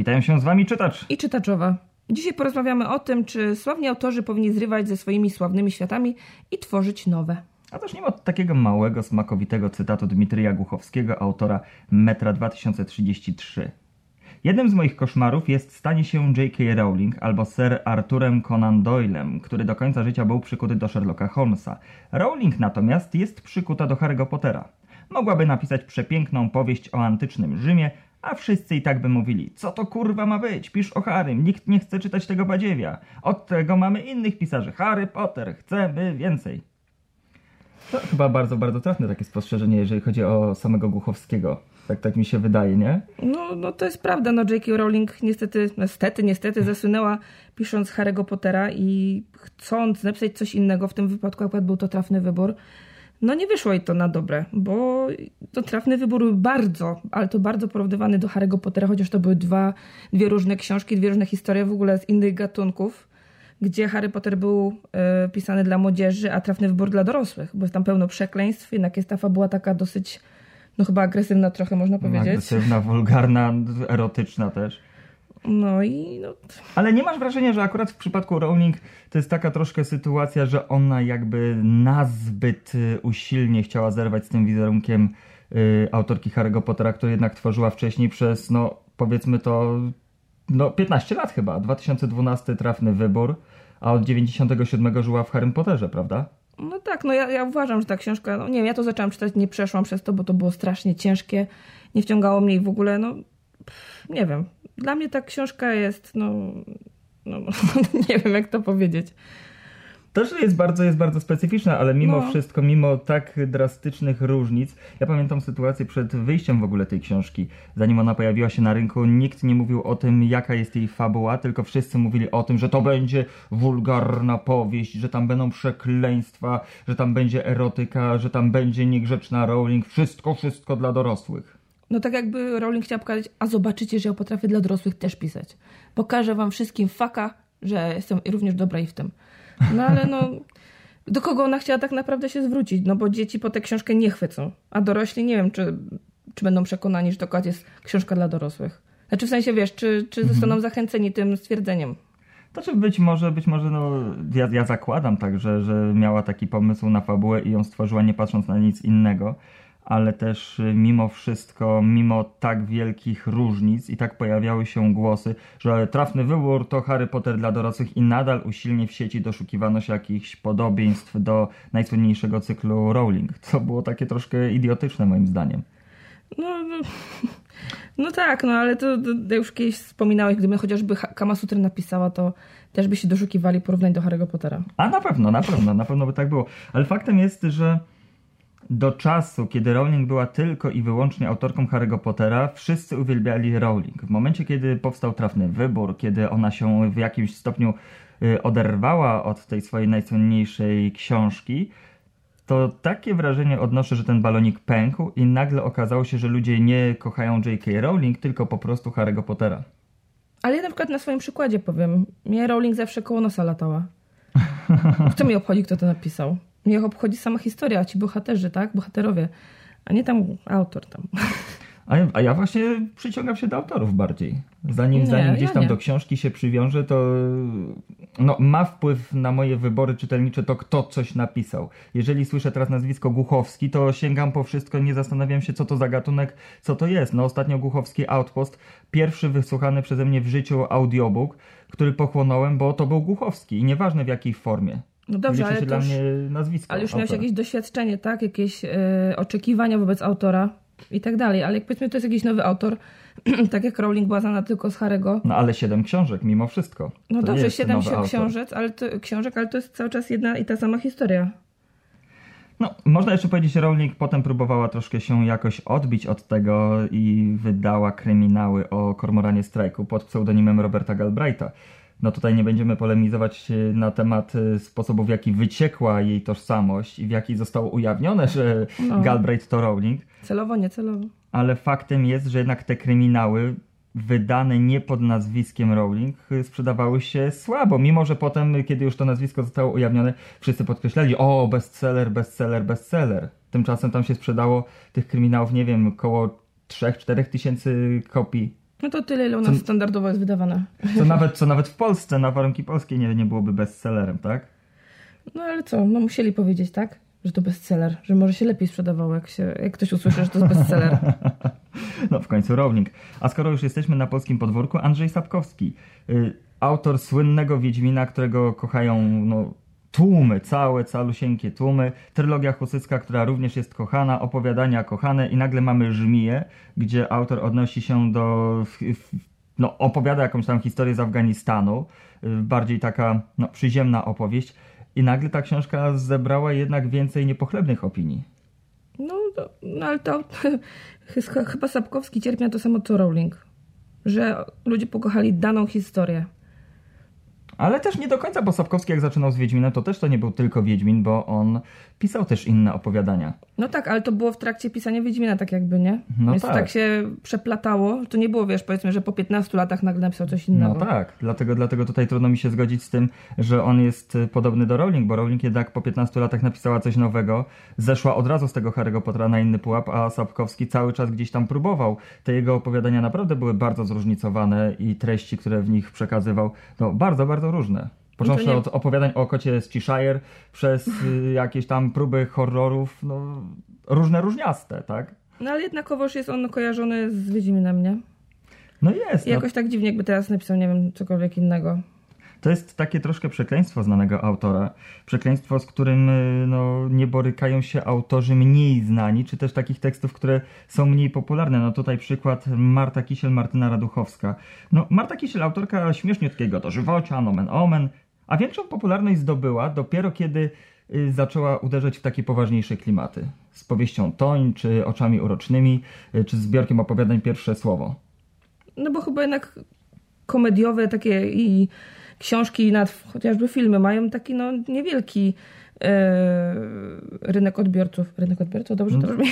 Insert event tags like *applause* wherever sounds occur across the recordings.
Witają się z wami czytacz. i czytaczowa. Dzisiaj porozmawiamy o tym, czy sławni autorzy powinni zrywać ze swoimi sławnymi światami i tworzyć nowe. A zacznijmy od takiego małego, smakowitego cytatu Dmitrija Głuchowskiego, autora Metra 2033. Jednym z moich koszmarów jest stanie się J.K. Rowling albo Sir Arturem Conan Doylem, który do końca życia był przykuty do Sherlocka Holmesa. Rowling natomiast jest przykuta do Harry'ego Pottera. Mogłaby napisać przepiękną powieść o antycznym Rzymie, a wszyscy i tak by mówili, co to kurwa ma być, pisz o Harrym, nikt nie chce czytać tego badziewia. Od tego mamy innych pisarzy, Harry Potter, chcemy więcej. To chyba bardzo, bardzo trafne takie spostrzeżenie, jeżeli chodzi o samego Głuchowskiego. Tak, tak mi się wydaje, nie? No, no to jest prawda, no J.K. Rowling niestety, niestety, niestety zasłynęła pisząc Harry'ego Pottera i chcąc napisać coś innego, w tym wypadku akurat był to trafny wybór, no nie wyszło jej to na dobre, bo to trafny wybór był bardzo, ale to bardzo porównywany do Harry'ego Pottera, chociaż to były dwa, dwie różne książki, dwie różne historie w ogóle z innych gatunków, gdzie Harry Potter był e, pisany dla młodzieży, a trafny wybór dla dorosłych, bo jest tam pełno przekleństw, jednak jest ta fabuła taka dosyć, no chyba agresywna trochę można powiedzieć. Agresywna, wulgarna, erotyczna też. No i no, Ale nie masz wrażenia, że akurat w przypadku Rowling to jest taka troszkę sytuacja, że ona jakby nazbyt y, usilnie chciała zerwać z tym wizerunkiem y, autorki Harry'ego Pottera, który jednak tworzyła wcześniej przez, no powiedzmy to, no 15 lat chyba. 2012 trafny wybór, a od 97 żyła w Harrym Potterze, prawda? no tak, no ja, ja uważam, że ta książka, no nie wiem, ja to zaczęłam czytać, nie przeszłam przez to, bo to było strasznie ciężkie, nie wciągało mnie i w ogóle, no pff, nie wiem. Dla mnie ta książka jest, no, no *laughs* nie wiem jak to powiedzieć. Też jest bardzo, jest bardzo specyficzna, ale mimo No. wszystko, mimo tak drastycznych różnic, ja pamiętam sytuację przed wyjściem w ogóle tej książki. Zanim ona pojawiła się na rynku, nikt nie mówił o tym, jaka jest jej fabuła, tylko wszyscy mówili o tym, że to będzie wulgarna powieść, że tam będą przekleństwa, że tam będzie erotyka, że tam będzie niegrzeczna Rowling, wszystko, wszystko dla dorosłych. No tak jakby Rowling chciała pokazać, a zobaczycie, że ja potrafię dla dorosłych też pisać. Pokażę wam wszystkim faka, że jestem również dobra i w tym. No ale no, do kogo ona chciała tak naprawdę się zwrócić? No bo dzieci po tę książkę nie chwycą, a dorośli nie wiem, czy, czy będą przekonani, że to akurat jest książka dla dorosłych. Znaczy w sensie, wiesz, czy, czy zostaną zachęceni tym stwierdzeniem. Znaczy być może, być może, no, ja, ja zakładam tak, że, że miała taki pomysł na fabułę i ją stworzyła nie patrząc na nic innego, ale też y, mimo wszystko, mimo tak wielkich różnic i tak pojawiały się głosy, że trafny wybór to Harry Potter dla dorosłych i nadal usilnie w sieci doszukiwano się jakichś podobieństw do najsłynniejszego cyklu Rowling. To było takie troszkę idiotyczne moim zdaniem. No, no, no tak, no ale to, to już kiedyś wspominałeś, gdyby chociażby Kama Sutry napisała, to też by się doszukiwali porównań do Harry'ego Pottera. A na pewno, na pewno, na pewno by tak było. Ale faktem jest, że do czasu, kiedy Rowling była tylko i wyłącznie autorką Harry'ego Pottera, wszyscy uwielbiali Rowling. W momencie, kiedy powstał trafny wybór, kiedy ona się w jakimś stopniu y, oderwała od tej swojej najsłynniejszej książki, to takie wrażenie odnoszę, że ten balonik pękł i nagle okazało się, że ludzie nie kochają J.K. Rowling, tylko po prostu Harry'ego Pottera. Ale ja na przykład na swoim przykładzie powiem. Mnie Rowling zawsze koło nosa latała. *laughs* Kto mnie obchodzi, kto to napisał? Mnie obchodzi sama historia, ci bohaterzy, tak? Bohaterowie. A nie tam autor tam. A ja, a ja właśnie przyciągam się do autorów bardziej. Zanim, Nie, zanim gdzieś ja tam nie. do książki się przywiążę, to no, ma wpływ na moje wybory czytelnicze to, kto coś napisał. Jeżeli słyszę teraz nazwisko Głuchowski, to sięgam po wszystko, nie zastanawiam się, co to za gatunek, co to jest. No ostatnio Głuchowski Outpost, pierwszy wysłuchany przeze mnie w życiu audiobook, który pochłonąłem, bo to był Głuchowski i nieważne w jakiej formie. No dobrze, ale się to dla już, mnie nazwisko. ale już miałeś autora. jakieś doświadczenie, tak? Jakieś e, oczekiwania wobec autora i tak dalej. Ale jak powiedzmy, to jest jakiś nowy autor, *clears throat* tak jak Rowling była znana tylko z Harry'ego. No ale siedem książek mimo wszystko. No To dobrze, siedem książek ale, to, książek, ale to jest cały czas jedna i ta sama historia. No, można jeszcze powiedzieć, że Rowling potem próbowała troszkę się jakoś odbić od tego i wydała kryminały o Kormoranie Strajku pod pseudonimem Roberta Galbraitha. No tutaj nie będziemy polemizować e, na temat e, sposobu, w jaki wyciekła jej tożsamość i w jaki zostało ujawnione, że No. Galbraith to Rowling, Celowo, niecelowo. ale faktem jest, że jednak te kryminały wydane nie pod nazwiskiem Rowling y, sprzedawały się słabo, mimo że potem, kiedy już to nazwisko zostało ujawnione, wszyscy podkreślali, o, bestseller, bestseller, bestseller. Tymczasem tam się sprzedało tych kryminałów, nie wiem, około 3-4 tysięcy kopii No to tyle, ile u nas Co- standardowo jest wydawane. Co nawet, co nawet w Polsce na warunki polskie nie, nie byłoby bestsellerem, tak? No ale co, no musieli powiedzieć, tak? Że to bestseller, że może się lepiej sprzedawało, jak, się, jak ktoś usłyszy, że to jest bestseller. *laughs* No w końcu Rowling. A skoro już jesteśmy na polskim podwórku, Andrzej Sapkowski, y, autor słynnego Wiedźmina, którego kochają no, tłumy, całe, calusieńkie tłumy, trylogia husycka, która również jest kochana, opowiadania kochane i nagle mamy Żmiję, gdzie autor odnosi się do... No, opowiada jakąś tam historię z Afganistanu, y, bardziej taka no, przyziemna opowieść i nagle ta książka zebrała jednak więcej niepochlebnych opinii. No, to, no ale to ch- *laughs* chyba Sapkowski cierpi na to samo co Rowling. Że ludzie pokochali daną historię. Ale też nie do końca, bo Sapkowski jak zaczynał z Wiedźminem, to też to nie był tylko Wiedźmin, bo on pisał też inne opowiadania. No tak, ale to było w trakcie pisania Wiedźmina tak jakby, nie? No Więc tak. tak się przeplatało. To nie było, wiesz, powiedzmy, że po 15 latach nagle napisał coś innego. No tak, dlatego, dlatego tutaj trudno mi się zgodzić z tym, że on jest y, podobny do Rowling, bo Rowling jednak po 15 latach napisała coś nowego, zeszła od razu z tego Harry'ego Pottera na inny pułap, a Sapkowski cały czas gdzieś tam próbował. Te jego opowiadania naprawdę były bardzo zróżnicowane i treści, które w nich przekazywał, no bardzo, bardzo różne. Począwszy nie- od opowiadań o kocie z Cheshire, przez y, *laughs* jakieś tam próby horrorów, no różne, różniaste, tak? No ale jednakowoż jest on kojarzony z Wiedźminem, nie? No jest. I No, jakoś tak dziwnie, jakby teraz napisał, nie wiem, cokolwiek innego. To jest takie troszkę przekleństwo znanego autora. Przekleństwo, z którym y, no, nie borykają się autorzy mniej znani, czy też takich tekstów, które są mniej popularne. No tutaj przykład Marta Kisiel, Martyna Raduchowska. No, Marta Kisiel, autorka śmieszniutkiego dożywocia, nomen omen, a większą popularność zdobyła dopiero kiedy y, zaczęła uderzać w takie poważniejsze klimaty. Z powieścią Toń, czy Oczami Urocznymi, y, czy zbiorkiem opowiadań Pierwsze Słowo. No bo chyba jednak komediowe takie i książki, nawet chociażby filmy mają taki no niewielki e, rynek odbiorców. Rynek odbiorców? Dobrze to brzmi?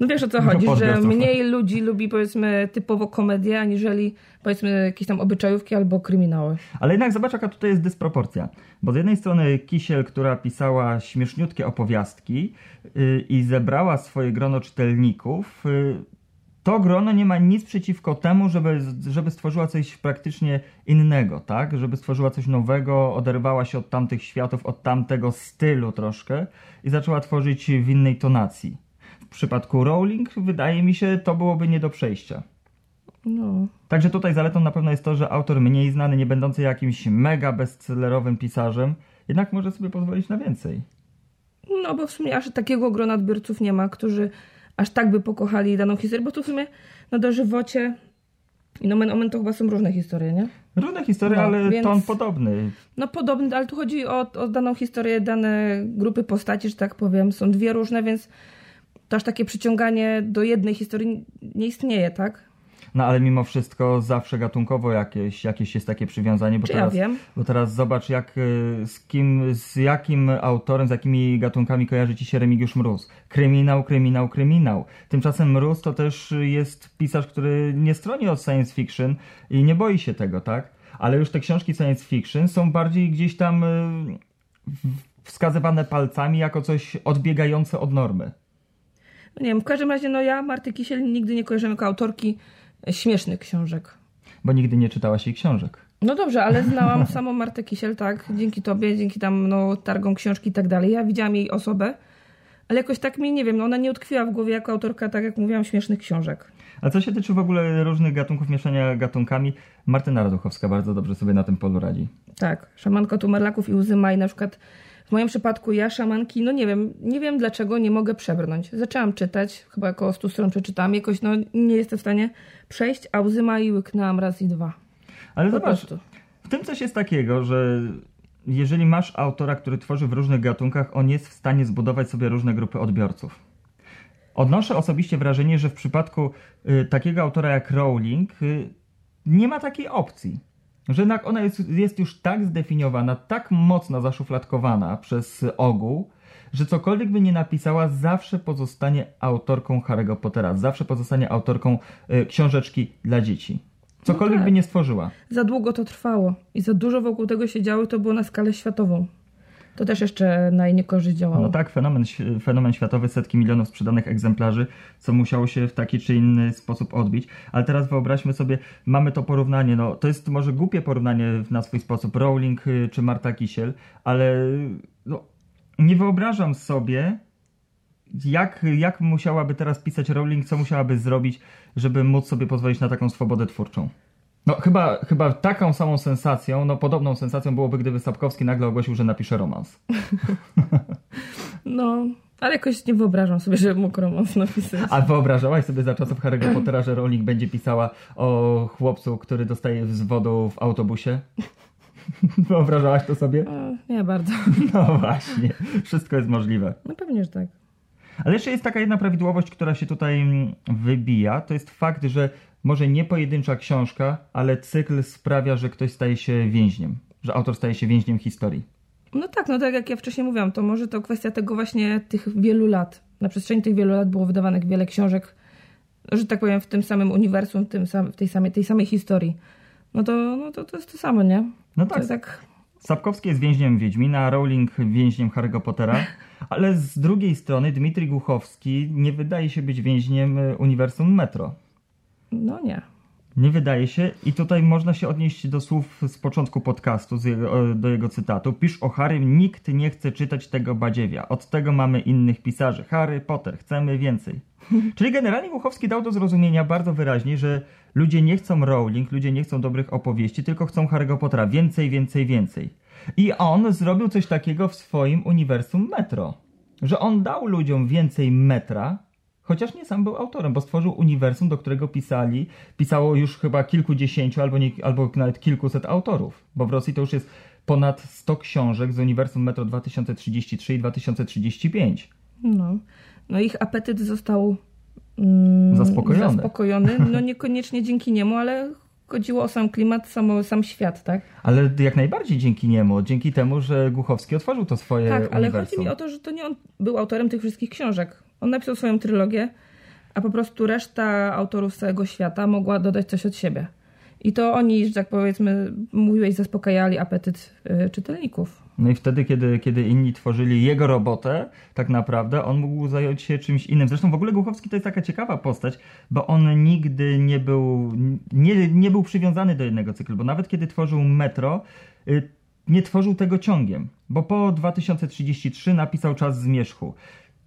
No wiesz o co chodzi, że odbiorców. mniej ludzi lubi powiedzmy typowo komedię, aniżeli powiedzmy jakieś tam obyczajówki albo kryminały. Ale jednak zobacz, jaka tutaj jest dysproporcja. Bo z jednej strony Kisiel, która pisała śmieszniutkie opowiastki yy, i zebrała swoje grono czytelników, yy, to grono nie ma nic przeciwko temu, żeby, żeby stworzyła coś praktycznie innego, tak? Żeby stworzyła coś nowego, oderwała się od tamtych światów, od tamtego stylu troszkę i zaczęła tworzyć w innej tonacji. W przypadku Rowling, wydaje mi się, to byłoby nie do przejścia. No. Także tutaj zaletą na pewno jest to, że autor mniej znany, nie będący jakimś mega bestsellerowym pisarzem, jednak może sobie pozwolić na więcej. No bo w sumie aż takiego grona odbiorców nie ma, którzy aż tak by pokochali daną historię, bo tu w sumie na dożywocie i nomen omen to chyba są różne historie, nie? Różne historie, No, ale więc- ton podobny. No podobny, ale tu chodzi o, o daną historię, dane grupy postaci, że tak powiem. Są dwie różne, więc to aż takie przyciąganie do jednej historii nie istnieje, tak? No ale mimo wszystko zawsze gatunkowo jakieś, jakieś jest takie przywiązanie, bo Czy ja teraz, wiem? bo teraz zobacz jak, y, z kim, z jakim autorem, z jakimi gatunkami kojarzy ci się Remigiusz Mróz. Kryminał, kryminał, kryminał. Tymczasem Mróz to też jest pisarz, który nie stroni od science fiction i nie boi się tego, tak? Ale już te książki science fiction są bardziej gdzieś tam y, wskazywane palcami jako coś odbiegające od normy. No nie wiem, w każdym razie no ja Marty Kisiel nigdy nie kojarzyłem jako autorki śmiesznych książek. Bo nigdy nie czytałaś jej książek. No dobrze, ale znałam *laughs* samą Martę Kisiel, tak, dzięki tobie, dzięki tam no, targom książki i tak dalej. Ja widziałam jej osobę, ale jakoś tak mi, nie wiem, no, ona nie utkwiła w głowie jako autorka, tak jak mówiłam, śmiesznych książek. A co się tyczy w ogóle różnych gatunków, mieszania gatunkami, Martyna Raduchowska bardzo dobrze sobie na tym polu radzi. Tak, szamanka tumerlaków i łzy Maj, na przykład w moim przypadku ja szamanki, no nie wiem, nie wiem dlaczego nie mogę przebrnąć. Zaczęłam czytać, chyba około 100 stron przeczytałam, jakoś no nie jestem w stanie przejść, a łzy Maj łyknęłam raz i dwa. Ale Po zobacz, prostu. w tym coś jest takiego, że jeżeli masz autora, który tworzy w różnych gatunkach, on jest w stanie zbudować sobie różne grupy odbiorców. Odnoszę osobiście wrażenie, że w przypadku y, takiego autora jak Rowling y, nie ma takiej opcji. Że jednak ona jest, jest już tak zdefiniowana, tak mocno zaszufladkowana przez ogół, że cokolwiek by nie napisała, zawsze pozostanie autorką Harry'ego Pottera, zawsze pozostanie autorką y, książeczki dla dzieci. Cokolwiek tak. by nie stworzyła. Za długo to trwało i za dużo wokół tego się działo, to było na skalę światową. To też jeszcze na jej niekorzyść działało. No tak, fenomen, fenomen światowy, setki milionów sprzedanych egzemplarzy, co musiało się w taki czy inny sposób odbić. Ale teraz wyobraźmy sobie, mamy to porównanie, no to jest może głupie porównanie na swój sposób, Rowling y, czy Marta Kisiel, ale no, nie wyobrażam sobie, jak, jak musiałaby teraz pisać Rowling, co musiałaby zrobić, żeby móc sobie pozwolić na taką swobodę twórczą. No chyba, chyba taką samą sensacją, no podobną sensacją byłoby, gdyby Sapkowski nagle ogłosił, że napisze romans. *laughs* No, ale jakoś nie wyobrażam sobie, że mógł romans napisać. A wyobrażałaś sobie za czasów Harry'ego Pottera, że Rowling będzie pisała o chłopcu, który dostaje wzwodu w autobusie? *laughs* Wyobrażałaś to sobie? O, nie bardzo. *laughs* No właśnie, wszystko jest możliwe. No pewnie, że tak. Ale jeszcze jest taka jedna prawidłowość, która się tutaj mm, wybija. To jest fakt, że może nie pojedyncza książka, ale cykl sprawia, że ktoś staje się więźniem, że autor staje się więźniem historii. No tak, no tak jak ja wcześniej mówiłam, to może to kwestia tego właśnie tych wielu lat. Na przestrzeni tych wielu lat było wydawanych wiele książek, że tak powiem, w tym samym uniwersum, w, tym sam, w tej, samej, tej samej historii. No to, no to, to jest to samo, nie? No tak. tak. Sapkowski jest więźniem Wiedźmina, Rowling więźniem Harry'ego Pottera, *laughs* ale z drugiej strony Dmitrij Głuchowski nie wydaje się być więźniem y, uniwersum Metro. No nie. Nie wydaje się. I tutaj można się odnieść do słów z początku podcastu, jego, do jego cytatu. Pisz o Harrym, nikt nie chce czytać tego badziewia. Od tego mamy innych pisarzy. Harry Potter, chcemy więcej. *laughs* Czyli generalnie Głuchowski dał do zrozumienia bardzo wyraźnie, że ludzie nie chcą Rowling, ludzie nie chcą dobrych opowieści, tylko chcą Harry'ego Pottera. Więcej, więcej, więcej. I on zrobił coś takiego w swoim uniwersum Metro. Że on dał ludziom więcej metra, Chociaż nie sam był autorem, bo stworzył uniwersum, do którego pisali, pisało już chyba kilkudziesięciu albo, nie, albo nawet kilkuset autorów. Bo w Rosji to już jest ponad 100 książek z uniwersum Metro 2033 i 2035. No, no ich apetyt został mm, zaspokojony. zaspokojony. *laughs* No niekoniecznie dzięki niemu, ale chodziło o sam klimat, sam, sam świat, tak? Ale jak najbardziej dzięki niemu, dzięki temu, że Głuchowski otworzył to swoje Tak, ale uniwersum. chodzi mi o to, że to nie on był autorem tych wszystkich książek. On napisał swoją trylogię, a po prostu reszta autorów z całego świata mogła dodać coś od siebie. I to oni, że tak powiedzmy, mówiłeś, zaspokajali apetyt y, czytelników. No i wtedy, kiedy, kiedy inni tworzyli jego robotę, tak naprawdę on mógł zająć się czymś innym. Zresztą w ogóle Głuchowski to jest taka ciekawa postać, bo on nigdy nie był, nie, nie był przywiązany do jednego cyklu, bo nawet kiedy tworzył Metro, y, nie tworzył tego ciągiem, bo po 2033 napisał Czas Zmierzchu.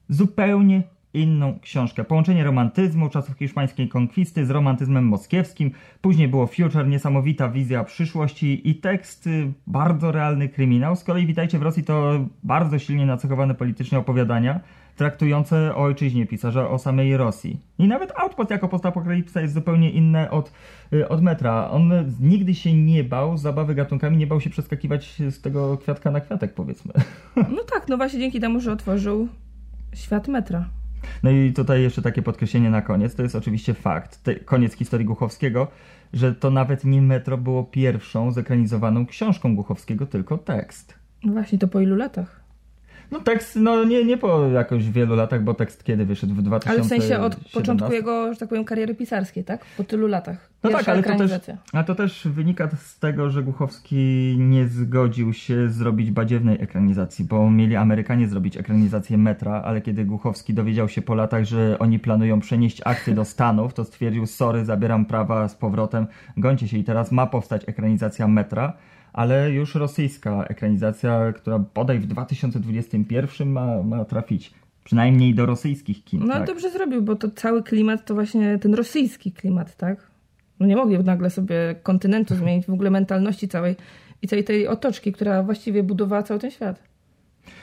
Zupełnie inną książkę. Połączenie romantyzmu, czasów hiszpańskiej konkwisty z romantyzmem moskiewskim. Później było Future, niesamowita wizja przyszłości i tekst y, bardzo realny kryminał. Z kolei Witajcie w Rosji to bardzo silnie nacechowane politycznie opowiadania traktujące o ojczyźnie pisarza, o samej Rosji. I nawet Outpost jako postapokalipsa jest zupełnie inne od, y, od metra. On nigdy się nie bał zabawy gatunkami, nie bał się przeskakiwać z tego kwiatka na kwiatek, powiedzmy. No tak, no właśnie dzięki temu, że otworzył świat metra. No i tutaj jeszcze takie podkreślenie na koniec, to jest oczywiście fakt, te, koniec historii Głuchowskiego, że to nawet nie Metro było pierwszą zekranizowaną książką Głuchowskiego, tylko tekst. No właśnie, to po ilu latach? No tekst, no nie, nie po jakoś wielu latach, bo tekst kiedy wyszedł? W 2017? Ale w sensie od początku jego, że tak powiem, kariery pisarskiej, tak? Po tylu latach. No tak, ale to, też, a to też wynika z tego, że Głuchowski nie zgodził się zrobić badziewnej ekranizacji, bo mieli Amerykanie zrobić ekranizację Metra, ale kiedy Głuchowski dowiedział się po latach, że oni planują przenieść akcję do Stanów, to stwierdził, sorry, zabieram prawa z powrotem, gońcie się i teraz ma powstać ekranizacja Metra ale już rosyjska ekranizacja, która bodaj w 2021 ma, ma trafić przynajmniej do rosyjskich kin. No tak? dobrze zrobił, bo to cały klimat to właśnie ten rosyjski klimat, tak? No nie mogli nagle sobie kontynentu *laughs* zmienić, w ogóle mentalności całej i całej tej otoczki, która właściwie budowała cały ten świat.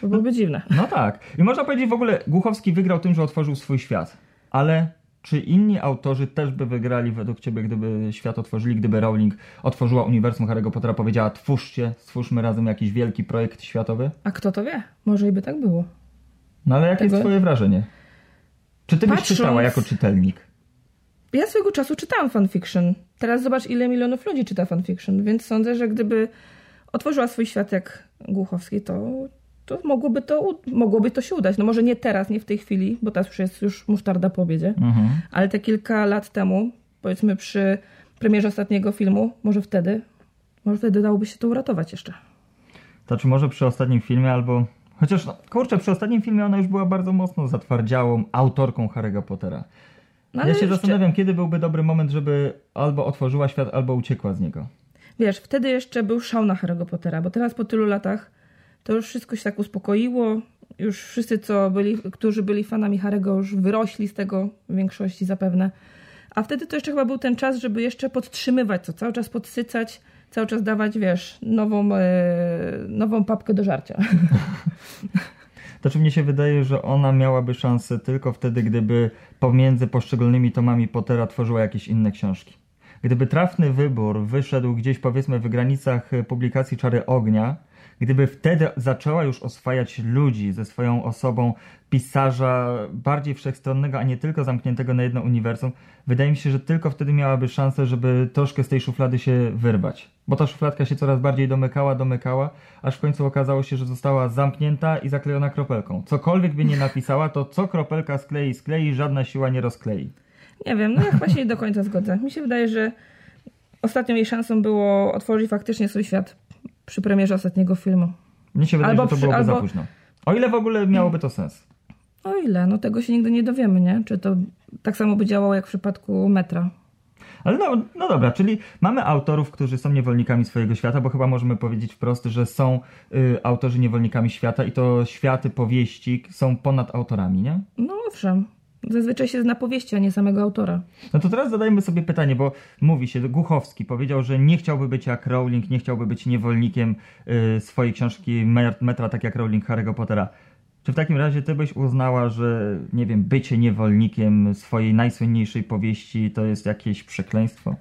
To byłoby no, dziwne. No tak. I można powiedzieć w ogóle, Głuchowski wygrał tym, że otworzył swój świat. Ale czy inni autorzy też by wygrali według Ciebie, gdyby świat otworzyli, gdyby Rowling otworzyła uniwersum Harry'ego Pottera, powiedziała twórzcie, stwórzmy razem jakiś wielki projekt światowy? A kto to wie? Może i by tak było. No ale jakie Tego... jest Twoje wrażenie? Czy Ty Patrząc... byś czytała jako czytelnik? Ja swego czasu czytałam fanfiction. Teraz zobacz, ile milionów ludzi czyta fanfiction, więc sądzę, że gdyby otworzyła swój świat jak Głuchowski, to to mogłoby to, mogłoby to się udać. No może nie teraz, nie w tej chwili, bo teraz już jest już musztarda po obiedzie, mhm. ale te kilka lat temu, powiedzmy przy premierze ostatniego filmu, może wtedy, może wtedy dałoby się to uratować jeszcze. To czy może przy ostatnim filmie albo... Chociaż, no, kurczę, przy ostatnim filmie ona już była bardzo mocno zatwardziałą autorką Harry'ego Pottera. No, ja się jeszcze- zastanawiam, kiedy byłby dobry moment, żeby albo otworzyła świat, albo uciekła z niego. Wiesz, wtedy jeszcze był szał na Harry'ego Pottera, bo teraz po tylu latach to już wszystko się tak uspokoiło. Już wszyscy, co byli, którzy byli fanami Harry'ego, już wyrośli z tego w większości zapewne. A wtedy to jeszcze chyba był ten czas, żeby jeszcze podtrzymywać to, cały czas podsycać, cały czas dawać, wiesz, nową, e, nową papkę do żarcia. *laughs* To czy mnie się wydaje, że ona miałaby szansę tylko wtedy, gdyby pomiędzy poszczególnymi tomami Pottera tworzyła jakieś inne książki. Gdyby trafny wybór wyszedł gdzieś powiedzmy w granicach publikacji Czary Ognia, gdyby wtedy zaczęła już oswajać ludzi ze swoją osobą pisarza bardziej wszechstronnego, a nie tylko zamkniętego na jedno uniwersum, wydaje mi się, że tylko wtedy miałaby szansę, żeby troszkę z tej szuflady się wyrwać. Bo ta szufladka się coraz bardziej domykała, domykała, aż w końcu okazało się, że została zamknięta i zaklejona kropelką. Cokolwiek by nie napisała, to co kropelka sklei, sklei, żadna siła nie rozklei. Nie wiem, no ja chyba się nie do końca zgodzę. Mi się wydaje, że ostatnią jej szansą było otworzyć faktycznie swój świat przy premierze ostatniego filmu. Mnie się wydaje, Albo że to przy- byłoby za albo- późno. O ile w ogóle miałoby to sens. O ile? No tego się nigdy nie dowiemy, nie? Czy to tak samo by działało jak w przypadku metra. Ale no, no dobra, czyli mamy autorów, którzy są niewolnikami swojego świata, bo chyba możemy powiedzieć wprost, że są y, autorzy niewolnikami świata i to światy, powieści są ponad autorami, nie? No owszem. Zazwyczaj się zna powieści, a nie samego autora. No to teraz zadajmy sobie pytanie, bo mówi się, Głuchowski powiedział, że nie chciałby być jak Rowling, nie chciałby być niewolnikiem y, swojej książki Metra, tak jak Rowling Harry'ego Pottera. Czy w takim razie ty byś uznała, że nie wiem, bycie niewolnikiem swojej najsłynniejszej powieści to jest jakieś przekleństwo?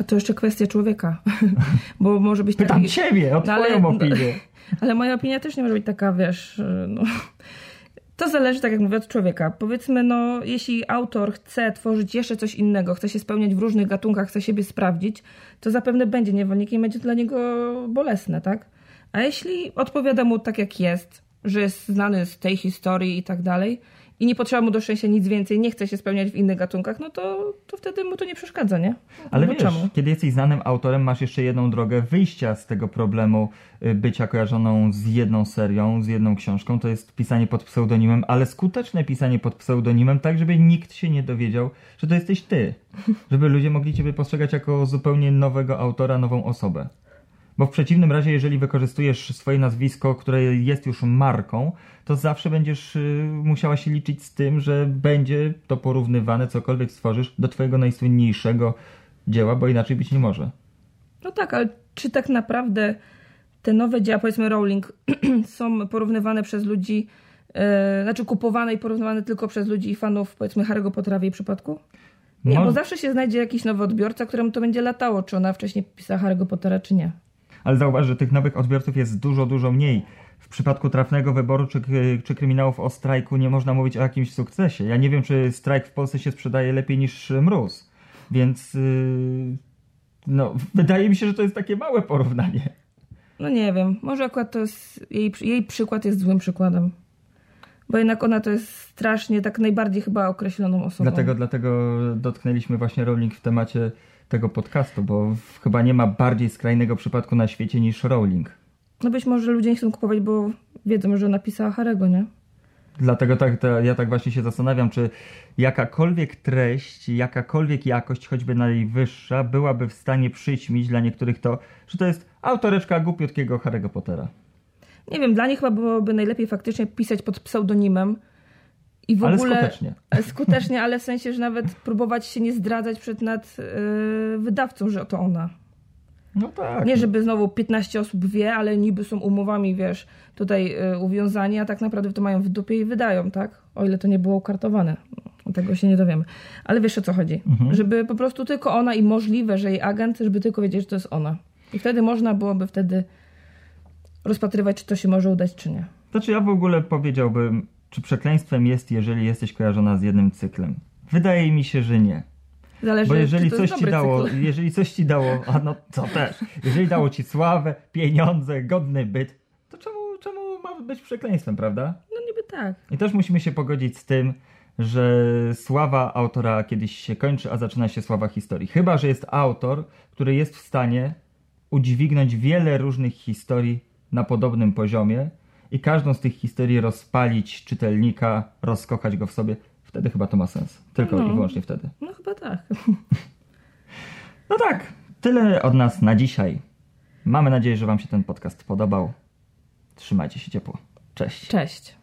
A to jeszcze kwestia człowieka. *laughs* Bo może być Pytam taki... ciebie o No ale- twoją opinię. *laughs* Ale moja opinia też nie może być taka, wiesz, y, no. To zależy, tak jak mówię, od człowieka. Powiedzmy, no, jeśli autor chce tworzyć jeszcze coś innego, chce się spełniać w różnych gatunkach, chce siebie sprawdzić, to zapewne będzie niewolnikiem, będzie to dla niego bolesne, tak? A jeśli odpowiada mu tak, jak jest, że jest znany z tej historii i tak dalej, i nie potrzeba mu do szczęścia nic więcej, nie chce się spełniać w innych gatunkach, no to, to wtedy mu to nie przeszkadza, nie? Ale Bo wiesz, czemu? kiedy jesteś znanym autorem, masz jeszcze jedną drogę wyjścia z tego problemu y, bycia kojarzoną z jedną serią, z jedną książką. To jest pisanie pod pseudonimem, ale skuteczne pisanie pod pseudonimem, tak żeby nikt się nie dowiedział, że to jesteś ty. Żeby ludzie mogli ciebie postrzegać jako zupełnie nowego autora, nową osobę. Bo w przeciwnym razie, jeżeli wykorzystujesz swoje nazwisko, które jest już marką, to zawsze będziesz y, musiała się liczyć z tym, że będzie to porównywane, cokolwiek stworzysz, do twojego najsłynniejszego dzieła, bo inaczej być nie może. No tak, ale czy tak naprawdę te nowe dzieła, powiedzmy Rowling, *clears throat* są porównywane przez ludzi, e, znaczy kupowane i porównywane tylko przez ludzi i fanów, powiedzmy Harry'ego Pottera w jej przypadku? Nie, Mo- bo zawsze się znajdzie jakiś nowy odbiorca, któremu to będzie latało, czy ona wcześniej pisała Harry'ego Pottera, czy nie. Ale zauważ, że tych nowych odbiorców jest dużo, dużo mniej. W przypadku trafnego wyboru czy, czy kryminałów o strajku nie można mówić o jakimś sukcesie. Ja nie wiem, czy strajk w Polsce się sprzedaje lepiej niż mróz. Więc yy, no, *laughs* wydaje mi się, że to jest takie małe porównanie. No nie wiem, może akurat to jest, jej, jej przykład jest złym przykładem. Bo jednak ona to jest strasznie, tak najbardziej chyba określoną osobą. Dlatego, dlatego dotknęliśmy właśnie Rowling w temacie tego podcastu, bo chyba nie ma bardziej skrajnego przypadku na świecie niż Rowling. No być może ludzie nie chcą kupować, bo wiedzą, że napisała Harego, nie? Dlatego tak, to, ja tak właśnie się zastanawiam, czy jakakolwiek treść, jakakolwiek jakość, choćby najwyższa, byłaby w stanie przyćmić dla niektórych to, że to jest autoreczka głupiutkiego Harry'ego Pottera. Nie wiem, dla nich chyba byłoby najlepiej faktycznie pisać pod pseudonimem i w Ale ogóle... skutecznie. *laughs* Skutecznie, ale w sensie, że nawet próbować się nie zdradzać przed nad yy, wydawcą, że to ona. No tak. Nie, żeby znowu 15 osób wie, ale niby są umowami, wiesz, tutaj yy, uwiązani, a tak naprawdę to mają w dupie i wydają, tak? O ile to nie było ukartowane. Tego się nie dowiemy. Ale wiesz o co chodzi. Mhm. Żeby po prostu tylko ona i możliwe, że jej agent, żeby tylko wiedzieć, że to jest ona. I wtedy można byłoby wtedy rozpatrywać, czy to się może udać, czy nie. Znaczy ja w ogóle powiedziałbym, czy przekleństwem jest, jeżeli jesteś kojarzona z jednym cyklem. Wydaje mi się, że nie. Zależy, Bo jeżeli coś ci dało, cykl. jeżeli coś ci dało, a no to też, jeżeli dało ci sławę, pieniądze, godny byt, to czemu, czemu ma być przekleństwem, prawda? No niby tak. I też musimy się pogodzić z tym, że sława autora kiedyś się kończy, a zaczyna się sława historii. Chyba, że jest autor, który jest w stanie udźwignąć wiele różnych historii na podobnym poziomie i każdą z tych historii rozpalić czytelnika, rozkochać go w sobie, wtedy chyba to ma sens. Tylko No. i wyłącznie wtedy. No chyba tak. *laughs* No tak, tyle od nas na dzisiaj. Mamy nadzieję, że Wam się ten podcast podobał. Trzymajcie się ciepło. Cześć. Cześć.